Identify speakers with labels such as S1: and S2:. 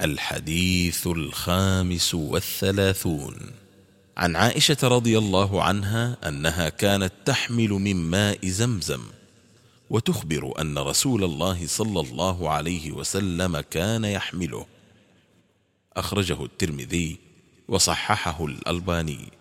S1: الحديث الخامس والثلاثون. عن عائشة رضي الله عنها أنها كانت تحمل من ماء زمزم وتخبر أن رسول الله صلى الله عليه وسلم كان يحمله. أخرجه الترمذي وصححه الألباني.